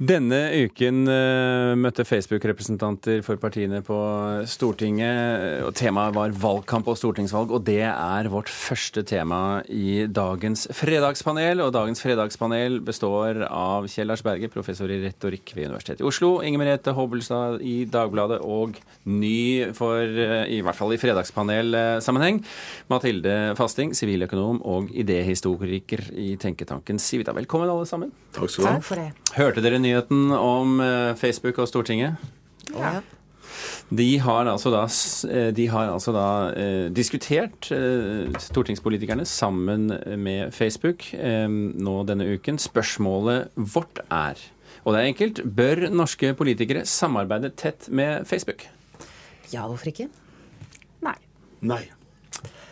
Denne uken uh, møtte Facebook-representanter for partiene på Stortinget. og Temaet var valgkamp og stortingsvalg, og det er vårt første tema i dagens fredagspanel. Og dagens fredagspanel består av Kjell Lars Berge, professor i retorikk ved Universitetet i Oslo, Inger Merete Hobbelstad i Dagbladet og ny for, uh, i hvert fall i fredagspanelsammenheng, Mathilde Fasting, siviløkonom og idéhistoriker i tenketanken Civita. Velkommen, alle sammen. Takk skal du ha. Takk for det. Hørte dere nyheten om eh, Facebook og Stortinget? Ja. De har altså da, de har altså da eh, diskutert, eh, stortingspolitikerne, sammen med Facebook eh, nå denne uken. Spørsmålet vårt er, og det er enkelt, bør norske politikere samarbeide tett med Facebook? Ja, hvorfor ikke? Nei. Nei.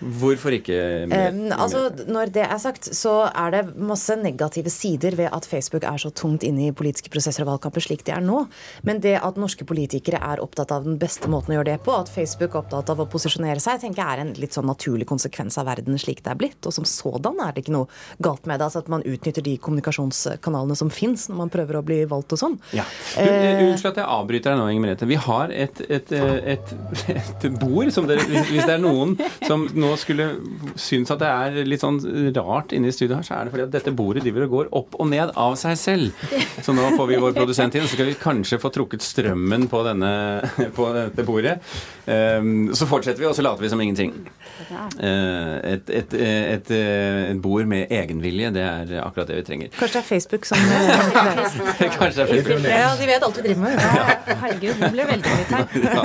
Hvorfor ikke? Um, altså, når det er sagt, så er det masse negative sider ved at Facebook er så tungt inne i politiske prosesser og valgkamper slik de er nå. Men det at norske politikere er opptatt av den beste måten å gjøre det på, at Facebook er opptatt av å posisjonere seg, tenker jeg er en litt sånn naturlig konsekvens av verden slik det er blitt. Og som sådan er det ikke noe galt med det. Altså at man utnytter de kommunikasjonskanalene som fins når man prøver å bli valgt og sånn. Ja. Unnskyld at jeg avbryter deg nå, Inger Merete. Vi har et, et, et, et bord som dere Hvis det er noen som nå nå skulle synes at det er litt sånn rart inne i studio her, så er det fordi at dette bordet driver og går opp og ned av seg selv. Så nå får vi vår produsent inn, så skal vi kanskje få trukket strømmen på, denne, på dette bordet. Um, så fortsetter vi, og så later vi som ingenting. Uh, et, et, et, et, bord med egenvilje, det er akkurat det vi trenger. Kanskje det er Facebook som Kanskje det er Facebook. Ja, de vet alt vi driver med. Ja, herregud, nå ble veldig irritert. Ja.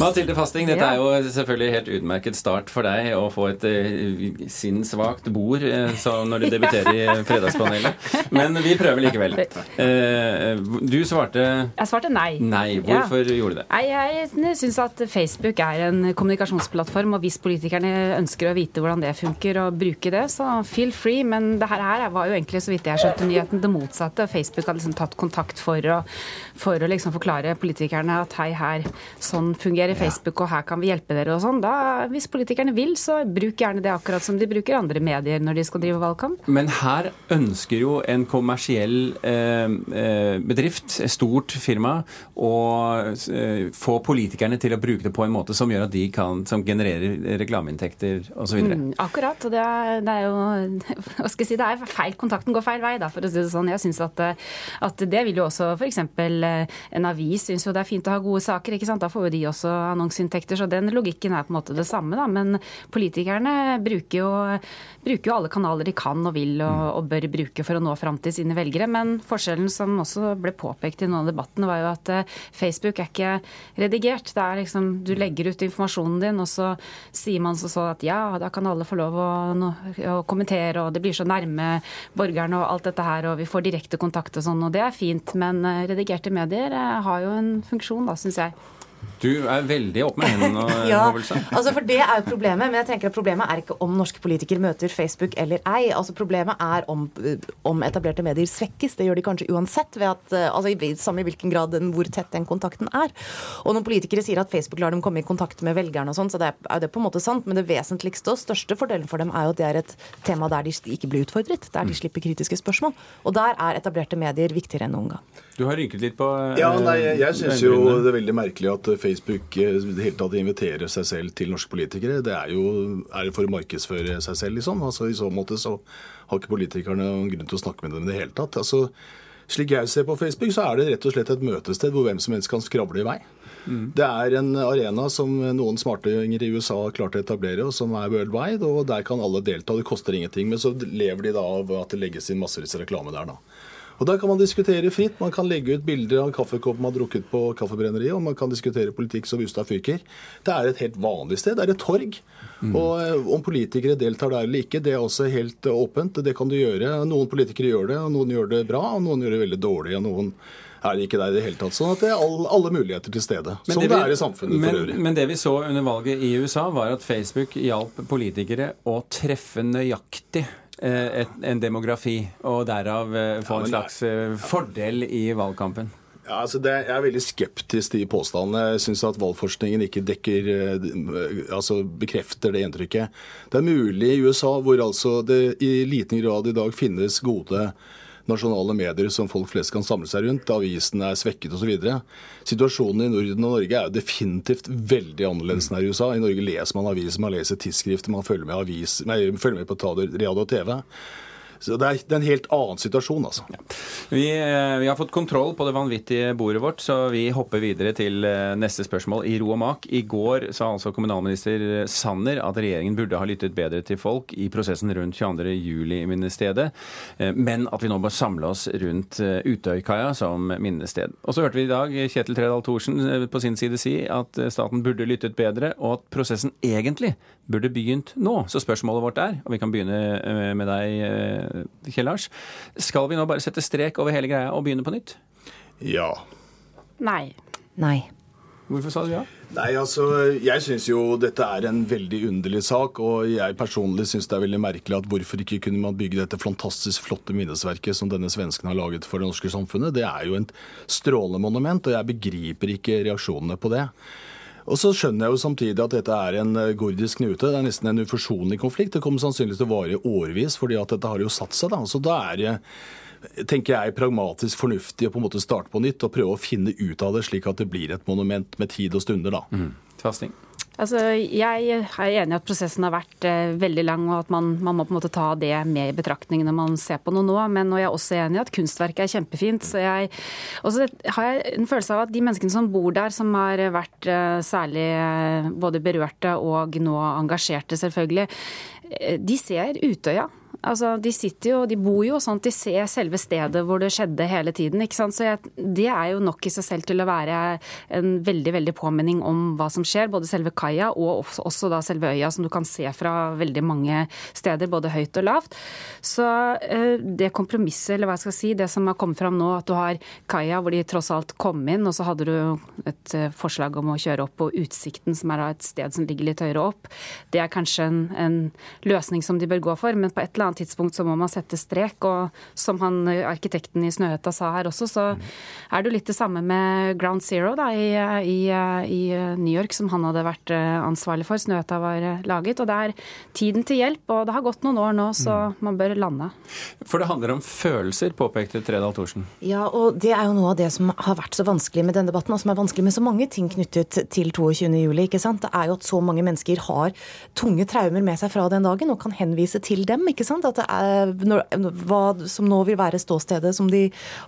Mathilde Fasting, dette er jo selvfølgelig helt utmerket start for deg å få et uh, sinnssvakt bord uh, når du debuterer i Fredagspanelet. Men vi prøver likevel. Uh, du svarte Jeg svarte nei. Nei. Hvorfor ja. gjorde du det? Nei, Jeg syns at Facebook er en kommunikasjonsplattform, og hvis politikerne ønsker å vite hvordan det funker og bruke det, så feel free. Men det her var jo egentlig, så vidt jeg skjønte nyheten, det motsatte. Facebook har liksom tatt kontakt for å, for å liksom forklare politikerne at hei, her, sånn fungerer Facebook, og her kan vi hjelpe dere og sånn. Da, hvis politikerne vil, så bruk gjerne det akkurat som de bruker andre medier når de skal drive valgkamp. Men her ønsker jo en kommersiell eh, bedrift, stort firma, å eh, få politikerne til å bruke det på en måte som gjør at de kan, som genererer reklameinntekter osv. Mm, akkurat. Og det er, det er, jo Hva skal jeg si, det er feil. Kontakten går feil vei, da, for å si det sånn. Jeg syns at, at, det vil jo også f.eks. en avis syns jo det er fint å ha gode saker, ikke sant. Da får jo de også annonseinntekter. Så den logikken er på en måte det samme, da. Men politikerne bruker jo, bruker jo, alle kanaler de kan og vil og, og, bør bruke for å nå fram til sine velgere. Men forskjellen som også ble påpekt i noen av debattene, var jo at uh, Facebook er ikke redigert. Det er liksom, Du legger ut informasjonen din, og så sier man så, så at ja, da kan alle få lov å, å, kommentere, og det blir så nærme borgerne og alt dette her, og vi får direkte kontakt og sånn, og det er fint. Men uh, redigerte medier uh, har jo en funksjon, da, syns jeg. Du er veldig opp med hendene. ja, altså for det er jo problemet. Men jeg tenker at problemet er ikke om norske politikere møter Facebook eller ei. Altså Problemet er om, om etablerte medier svekkes. Det gjør de kanskje uansett. ved at, altså i, Samme i hvilken grad den, hvor tett den kontakten er. Og når politikere sier at Facebook lar dem komme i kontakt med velgerne og sånn, så det er, er det på en måte sant. Men det vesentligste og største fordelen for dem er jo at det er et tema der de ikke blir utfordret. Der de slipper kritiske spørsmål. Og der er etablerte medier viktigere enn noen gang. Du har rynket litt på Ja, nei, jeg, jeg syns jo det er veldig merkelig at Facebook helt tatt inviterer seg selv til norske politikere. Det er jo er det for å markedsføre seg selv, liksom. Altså, I så måte så har ikke politikerne noen grunn til å snakke med dem i det hele tatt. Altså, slik jeg ser på Facebook, så er det rett og slett et møtested hvor hvem som helst kan skravle i vei. Mm. Det er en arena som noen smartinger i USA har klart å etablere, og som er worldwide. og Der kan alle delta. Det koster ingenting. Men så lever de da av at det legges inn massevis av reklame der. da. Og Der kan man diskutere fritt. Man kan legge ut bilder av kaffekopp man har drukket på kaffebrenneriet, og man kan diskutere politikk som Ustad fyker. Det er et helt vanlig sted. Det er et torg. Mm. Og eh, Om politikere deltar der eller ikke, det er også helt eh, åpent. Det kan du gjøre. Noen politikere gjør det, og noen gjør det bra, og noen gjør det veldig dårlig. og noen er det ikke der i det hele tatt. Sånn at det er alle, alle muligheter til stede. Men som det, vi, det, er i samfunnet men, for øvrig. Men det vi så under valget i USA, var at Facebook hjalp politikere å treffe nøyaktig et, en demografi, og derav eh, få en slags eh, fordel i valgkampen? Ja, altså det, jeg er veldig skeptisk til påstandene. Jeg syns at valgforskningen ikke dekker, altså bekrefter det inntrykket. Det er mulig i USA, hvor altså det i liten grad i dag finnes gode nasjonale medier som folk flest kan samle seg rundt. Avisene er svekket osv. Situasjonen i Norden og Norge er jo definitivt veldig annerledes enn her i USA. I Norge leser man aviser, man leser tidsskrifter, man følger med, avis, nei, følger med på radio og TV. Så det er, det er, en helt annen situasjon, altså. Ja. Vi, eh, vi, har fått kontroll på det vanvittige bordet vårt, så vi hopper videre til eh, neste spørsmål i ro og mak. I går sa altså kommunalminister Sanner at regjeringen burde ha lyttet bedre til folk i prosessen rundt 22.07-minnestedet, eh, men at vi nå bør samle oss rundt Utøykaia som minnested. Og så hørte vi i dag Kjetil Tredal Thorsen på sin side si at staten burde lyttet bedre, og at prosessen egentlig burde begynt nå. Så spørsmålet vårt er, og vi kan begynne med deg Kjell Lars. Skal vi nå bare sette strek over hele greia og begynne på nytt? Ja. Nei. Nei. Hvorfor sa du ja? Nei, altså, Jeg syns jo dette er en veldig underlig sak. Og jeg personlig syns det er veldig merkelig at hvorfor ikke kunne man bygge dette fantastisk flotte minnesverket som denne svensken har laget for det norske samfunnet. Det er jo et strålende monument, og jeg begriper ikke reaksjonene på det. Og så skjønner jeg jo samtidig at dette er en eh, gordisk knute. Det er nesten en uforsonlig konflikt. Det kommer sannsynligvis til å vare årevis, fordi at dette har jo satt seg. da. Så da er det tenker jeg, pragmatisk fornuftig å på en måte starte på nytt og prøve å finne ut av det, slik at det blir et monument med tid og stunder. da. Mm. Altså, jeg er enig i at prosessen har vært eh, veldig lang, og at man, man, må på en måte ta det med i betraktning når man ser på noe nå. Men jeg er også enig i at kunstverket er kjempefint. Så jeg, også har jeg en følelse av at de menneskene som bor der, som har vært eh, særlig eh, både berørte og nå engasjerte, selvfølgelig, eh, de ser Utøya Altså, de sitter jo, de bor jo sånn at de ser selve stedet hvor det skjedde hele tiden. ikke sant? Så jeg, Det er jo nok i seg selv til å være en veldig veldig påminning om hva som skjer. Både selve kaia og også da selve øya, som du kan se fra veldig mange steder, både høyt og lavt. Så eh, det kompromisset, eller hva jeg skal si, det som har kommet fram nå, at du har kaia hvor de tross alt kom inn, og så hadde du et eh, forslag om å kjøre opp på Utsikten, som er et sted som ligger litt høyere opp. Det er kanskje en, en løsning som de bør gå for, men på et eller annet annet tidspunkt så må man sette strek. Og som han arkitekten i Snøhetta sa her også, så er det jo litt det samme med Ground Zero da, i, i, i New York, som han hadde vært eh, ansvarlig for. Snøhetta var eh, laget. Og det er tiden til hjelp, og det har gått noen år nå, så mm. man bør lande. For det handler om følelser, påpekte Tredal Thorsen. Ja, og det er jo noe av det som har vært så vanskelig med denne debatten, og som er vanskelig med så mange ting knyttet til 22.07. ikke sant? Det er jo at så mange mennesker har tunge traumer med seg fra den dagen og kan henvise til dem. ikke sant? At det er hva som nå vil være ståstedet som de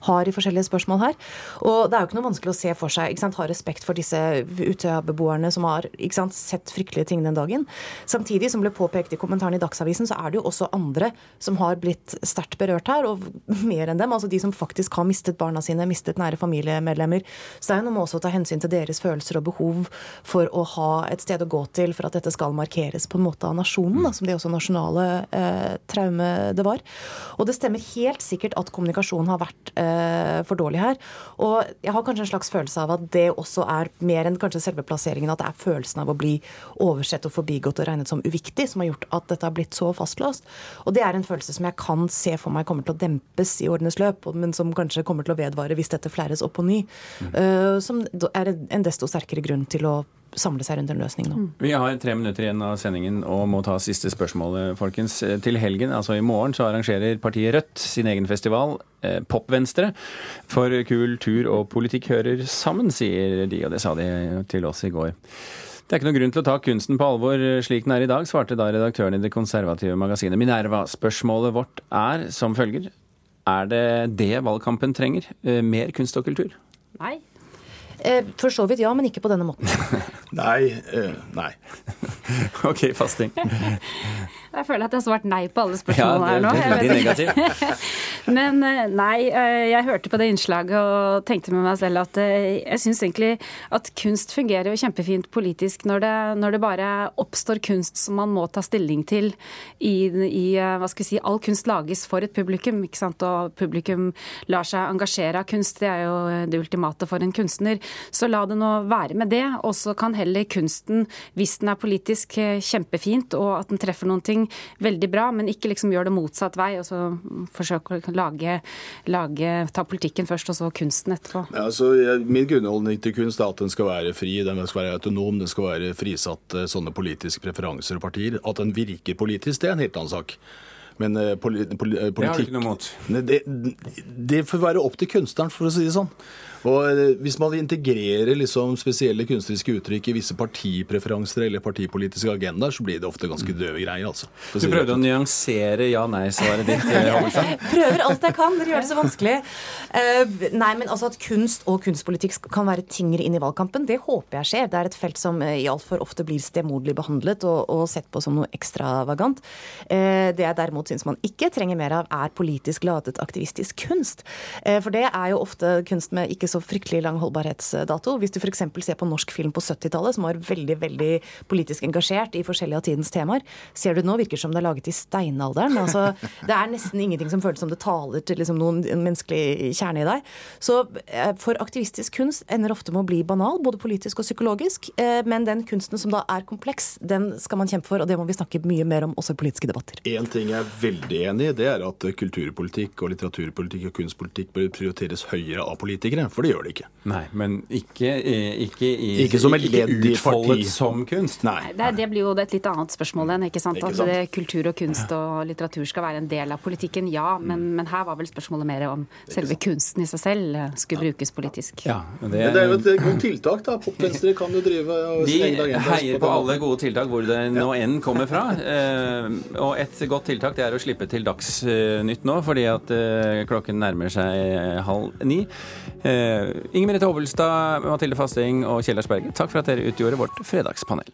har i forskjellige spørsmål her. Og det er jo ikke noe vanskelig å se for seg. ikke sant, Ha respekt for disse Utøya-beboerne som har ikke sant, sett fryktelige ting den dagen. Samtidig, som ble påpekt i kommentaren i Dagsavisen, så er det jo også andre som har blitt sterkt berørt her, og mer enn dem. Altså de som faktisk har mistet barna sine, mistet nære familiemedlemmer. Så det er jo noe med også å ta hensyn til deres følelser og behov for å ha et sted å gå til for at dette skal markeres på en måte av nasjonen, da, som de også nasjonale eh, traume det var. Og det stemmer helt sikkert at kommunikasjonen har vært eh, for dårlig her. Og jeg har kanskje en slags følelse av at det også er mer enn kanskje selve plasseringen, at det er følelsen av å bli oversett og forbigått og regnet som uviktig som har gjort at dette har blitt så fastlåst. Og det er en følelse som jeg kan se for meg kommer til å dempes i årenes løp, men som kanskje kommer til å vedvare hvis dette flæres opp på ny. Mm. Uh, som er en desto sterkere grunn til å samle seg rundt en løsning nå. Vi har tre minutter igjen av sendingen og må ta siste spørsmål, folkens. Til helgen, altså i morgen, så arrangerer partiet Rødt sin egen festival, eh, Popvenstre. For kultur og politikk hører sammen, sier de, og det sa de til oss i går. Det er ikke noen grunn til å ta kunsten på alvor slik den er i dag, svarte da redaktøren i det konservative magasinet Minerva. Spørsmålet vårt er som følger. Er det det valgkampen trenger? Eh, mer kunst og kultur? Nei. Eh, for så vidt ja, men ikke på denne måten. nei. Uh, nei. OK, fasting. Jeg føler at jeg har svart nei på alle spørsmålene ja, det, her nå. Veldig negativ. Men eh, nei, jeg hørte på det innslaget og tenkte med meg selv at jeg syns egentlig at kunst fungerer jo kjempefint politisk når det, når det, bare oppstår kunst som man må ta stilling til i, i hva skal vi si, All kunst lages for et publikum, ikke sant? og publikum lar seg engasjere av kunst. Det er jo det ultimate for en kunstner. Så la det nå være med det. Og så kan heller kunsten, hvis den er politisk, eh, kjempefint, og at den treffer noen ting, veldig bra, men ikke liksom gjør det motsatt vei. Og så forsøke å lage, lage ta politikken først, og så kunsten etterpå. Ja, altså, min grunnholdning til kunst er at den skal være fri, den skal være autonom, den skal være frisatt sånne politiske preferanser og partier. At den virker politisk, det er en helt annen sak. Men uh, poli, poli, politikk Det har du ikke noe mot? Det, det får være opp til kunstneren, for å si det sånn. Og eh, Hvis man integrerer liksom spesielle kunstneriske uttrykk i visse partipreferanser eller partipolitiske agendaer, så blir det ofte ganske døve greier. altså. Du prøvde å nyansere ja-nei-svaret ditt? Eh, Prøver alt jeg kan. Dere gjør det så vanskelig. Uh, nei, men altså At kunst og kunstpolitikk kan være tyngre inn i valgkampen, det håper jeg skjer. Det er et felt som uh, altfor ofte blir stemoderlig behandlet og, og, sett på som noe ekstravagant. Uh, det jeg derimot syns man ikke trenger mer av, er politisk ladet aktivistisk kunst. Uh, for det er jo ofte kunst med ikke så fryktelig lang holdbarhetsdato. Hvis du f.eks. ser på norsk film på 70-tallet, som var veldig veldig politisk engasjert i forskjellige av tidens temaer, ser du nå virker som det er laget i steinalderen. Altså, det er nesten ingenting som føles som det taler til liksom, noen menneskelig kjerne i deg. Så eh, for aktivistisk kunst ender ofte med å bli banal, både politisk og psykologisk. Eh, men den kunsten som da er kompleks, den skal man kjempe for, og det må vi snakke mye mer om også i politiske debatter. En ting er veldig enig i, det er at kulturpolitikk og litteraturpolitikk og kunstpolitikk bør prioriteres høyere av politikere. For det gjør det ikke. Nei, Men ikke, ikke, i, ikke som et ledd i utfoldet som kunst? Nei. Det, det, blir jo et litt annet spørsmål enn, ikke sant? Ikke sant? At kultur og kunst og litteratur skal være en del av politikken, ja. Men, mm. men her var vel spørsmålet mer om selve kunsten i seg selv eh, skulle brukes politisk. Ja, det, men det er jo et godt tiltak, da. Popvenstre kan jo drive og De heier på alle gode tiltak hvor det nå enn kommer fra. Eh, og et godt tiltak det er å slippe til Dagsnytt nå, fordi at eh, klokken nærmer seg halv ni. Eh, Inger Merete Hobbelstad, Mathilde Fasting og Kjell Berge, takk for at dere utgjorde vårt fredagspanel.